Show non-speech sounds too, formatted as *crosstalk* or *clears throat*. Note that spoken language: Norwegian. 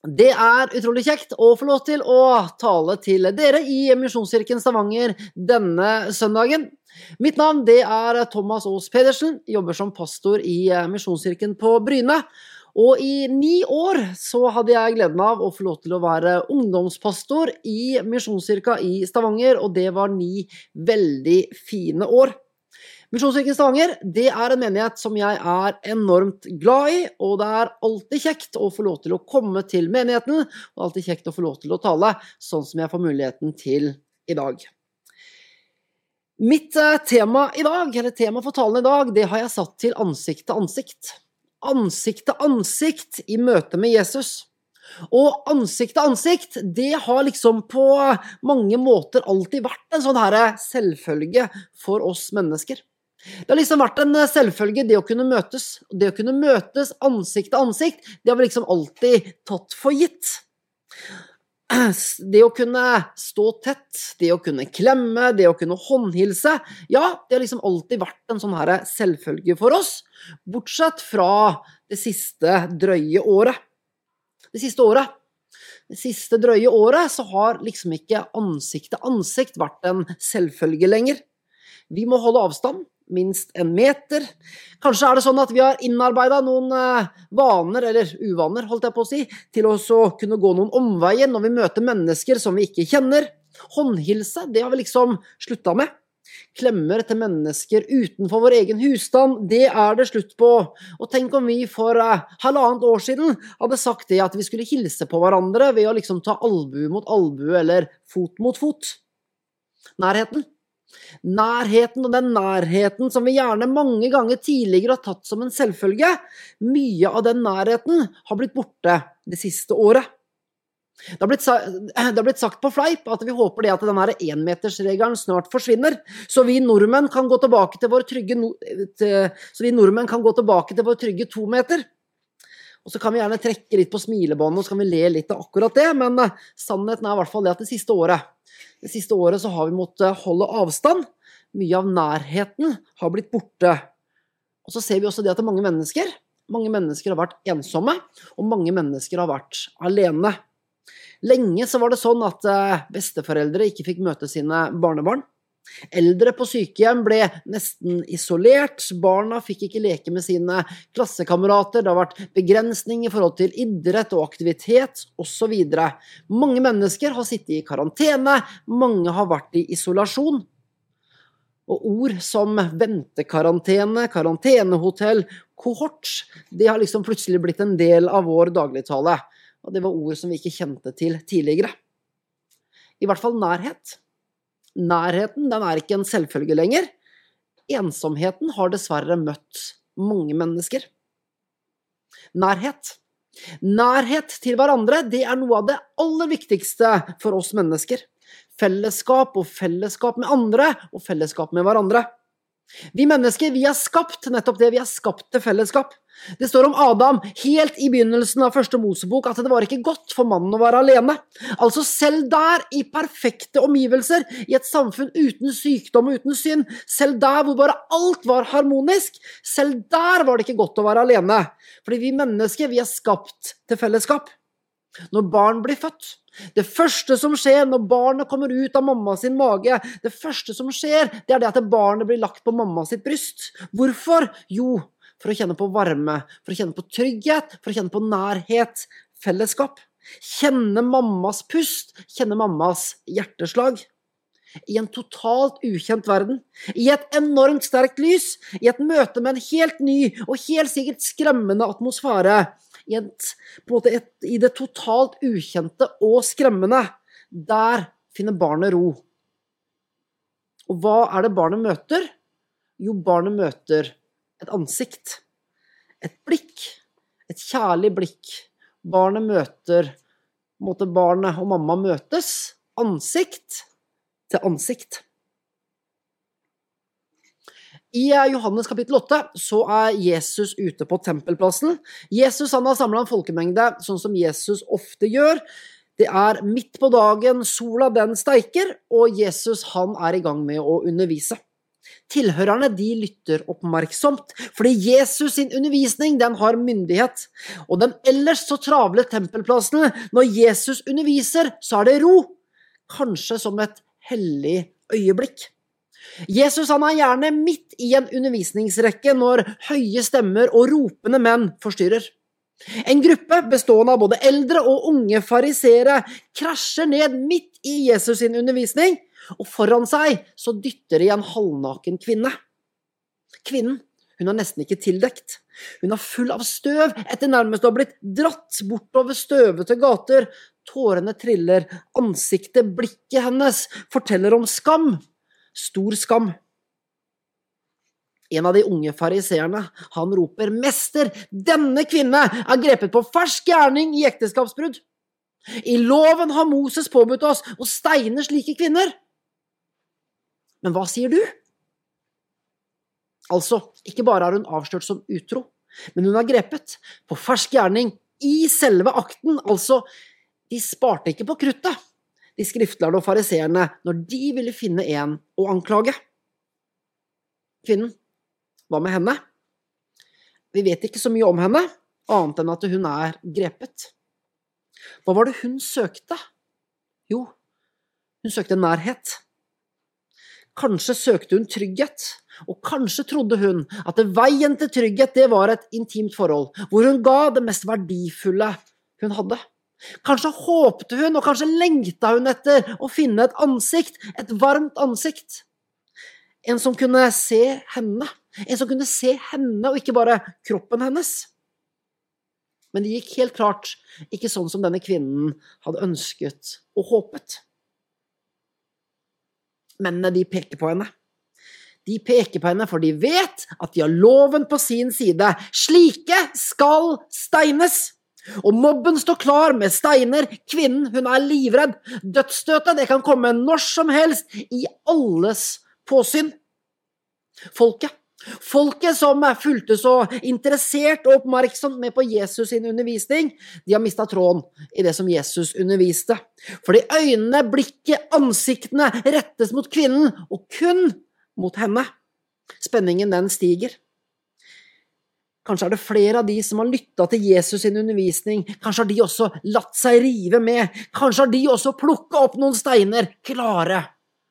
Det er utrolig kjekt å få lov til å tale til dere i Misjonskirken Stavanger denne søndagen. Mitt navn det er Thomas Aas Pedersen, jobber som pastor i Misjonskirken på Bryne. Og i ni år så hadde jeg gleden av å få lov til å være ungdomspastor i Misjonskirka i Stavanger, og det var ni veldig fine år. Misjonskirken Stavanger det er en menighet som jeg er enormt glad i, og det er alltid kjekt å få lov til å komme til menigheten, og alltid kjekt å få lov til å tale, sånn som jeg får muligheten til i dag. Mitt eh, tema i dag, eller tema for talen i dag, det har jeg satt til ansikt til ansikt. Ansikt til ansikt i møte med Jesus. Og ansikt til ansikt, det har liksom på mange måter alltid vært en sånn her selvfølge for oss mennesker. Det har liksom vært en selvfølge, det å kunne møtes. Det å kunne møtes ansikt til ansikt, det har vi liksom alltid tatt for gitt. Det å kunne stå tett, det å kunne klemme, det å kunne håndhilse, ja, det har liksom alltid vært en sånn her selvfølge for oss, bortsett fra det siste drøye året. Det siste året. Det siste drøye året så har liksom ikke ansikt til ansikt vært en selvfølge lenger. Vi må holde avstand, minst en meter. Kanskje er det sånn at vi har innarbeida noen eh, vaner, eller uvaner, holdt jeg på å si, til å kunne gå noen omveier når vi møter mennesker som vi ikke kjenner. Håndhilse, det har vi liksom slutta med. Klemmer til mennesker utenfor vår egen husstand, det er det slutt på. Og tenk om vi for uh, halvannet år siden hadde sagt det at vi skulle hilse på hverandre ved å liksom ta albue mot albue eller fot mot fot. Nærheten. Nærheten og den nærheten som vi gjerne mange ganger tidligere har tatt som en selvfølge, mye av den nærheten har blitt borte det siste året. Det har, blitt, *clears throat* det har blitt sagt på fleip at vi håper det at denne énmetersregelen snart forsvinner, så vi nordmenn kan gå tilbake til vår trygge, så vi nordmenn kan gå tilbake til vår trygge to meter. Og så kan vi gjerne trekke litt på smilebåndet og så kan vi le litt av akkurat det, men eh, sannheten er i hvert fall det at det siste året det siste året så har vi måttet holde avstand. Mye av nærheten har blitt borte. Og så ser vi også det at det er mange mennesker mange mennesker har vært ensomme, og mange mennesker har vært alene. Lenge så var det sånn at eh, besteforeldre ikke fikk møte sine barnebarn. Eldre på sykehjem ble nesten isolert, barna fikk ikke leke med sine klassekamerater, det har vært begrensning i forhold til idrett og aktivitet osv. Mange mennesker har sittet i karantene, mange har vært i isolasjon. Og ord som ventekarantene, karantenehotell, kohort, det har liksom plutselig blitt en del av vår dagligtale. Og det var ord som vi ikke kjente til tidligere. I hvert fall nærhet. Nærheten den er ikke en selvfølge lenger. Ensomheten har dessverre møtt mange mennesker. Nærhet. Nærhet til hverandre det er noe av det aller viktigste for oss mennesker. Fellesskap og fellesskap med andre og fellesskap med hverandre. Vi mennesker vi er skapt nettopp det, vi er skapt til fellesskap. Det står om Adam helt i begynnelsen av første Mosebok at det var ikke godt for mannen å være alene. Altså selv der, i perfekte omgivelser, i et samfunn uten sykdom og uten synd, selv der hvor bare alt var harmonisk, selv der var det ikke godt å være alene. Fordi vi mennesker, vi er skapt til fellesskap. Når barn blir født, det første som skjer når barnet kommer ut av mamma sin mage, det første som skjer, det er det at barnet blir lagt på mamma sitt bryst. Hvorfor? Jo, for å kjenne på varme, for å kjenne på trygghet, for å kjenne på nærhet, fellesskap. Kjenne mammas pust, kjenne mammas hjerteslag. I en totalt ukjent verden, i et enormt sterkt lys, i et møte med en helt ny og helt sikkert skremmende atmosfære, i, et, et, i det totalt ukjente og skremmende, der finner barnet ro. Og hva er det barnet møter? Jo, barnet møter et ansikt. Et blikk. Et kjærlig blikk. Barnet møter måte Barnet og mamma møtes. Ansikt til ansikt. I Johannes kapittel 8 så er Jesus ute på tempelplassen. Jesus han har samla en folkemengde, sånn som Jesus ofte gjør. Det er midt på dagen, sola den steiker, og Jesus han er i gang med å undervise. Tilhørerne de lytter oppmerksomt, fordi Jesus sin undervisning den har myndighet. Og den ellers så travle tempelplassen, når Jesus underviser, så er det ro. Kanskje som et hellig øyeblikk. Jesus han er gjerne midt i en undervisningsrekke når høye stemmer og ropende menn forstyrrer. En gruppe bestående av både eldre og unge fariseere krasjer ned midt i Jesus sin undervisning, og foran seg så dytter de en halvnaken kvinne. Kvinnen hun er nesten ikke tildekt. Hun er full av støv etter nærmest å ha blitt dratt bortover støvete gater. Tårene triller, ansiktet, blikket hennes forteller om skam. Stor skam. En av de unge fariseerne, han roper, Mester, denne kvinne er grepet på fersk gjerning i ekteskapsbrudd. I loven har Moses påbudt oss å steine slike kvinner. Men hva sier du? Altså, ikke bare er hun avslørt som utro, men hun er grepet på fersk gjerning i selve akten. Altså, de sparte ikke på kruttet, de skriftlærde og fariseerne, når de ville finne en å anklage. Kvinnen, hva med henne? Vi vet ikke så mye om henne, annet enn at hun er grepet. Hva var det hun søkte? Jo, hun søkte nærhet. Kanskje søkte hun trygghet, og kanskje trodde hun at veien til trygghet det var et intimt forhold, hvor hun ga det mest verdifulle hun hadde. Kanskje håpte hun, og kanskje lengta hun etter å finne et ansikt, et varmt ansikt. En som kunne se henne, en som kunne se henne og ikke bare kroppen hennes. Men det gikk helt klart ikke sånn som denne kvinnen hadde ønsket og håpet. Mennene de peker på henne. De peker på henne, for de vet at de har loven på sin side. Slike skal steines! Og mobben står klar med steiner. Kvinnen, hun er livredd. Dødsstøtet, det kan komme når som helst, i alles påsyn. Folket, Folket som fulgte så interessert og oppmerksomt med på Jesus sin undervisning, de har mista tråden i det som Jesus underviste. Fordi øynene, blikket, ansiktene rettes mot kvinnen, og kun mot henne. Spenningen, den stiger. Kanskje er det flere av de som har lytta til Jesus sin undervisning, kanskje har de også latt seg rive med, kanskje har de også plukka opp noen steiner klare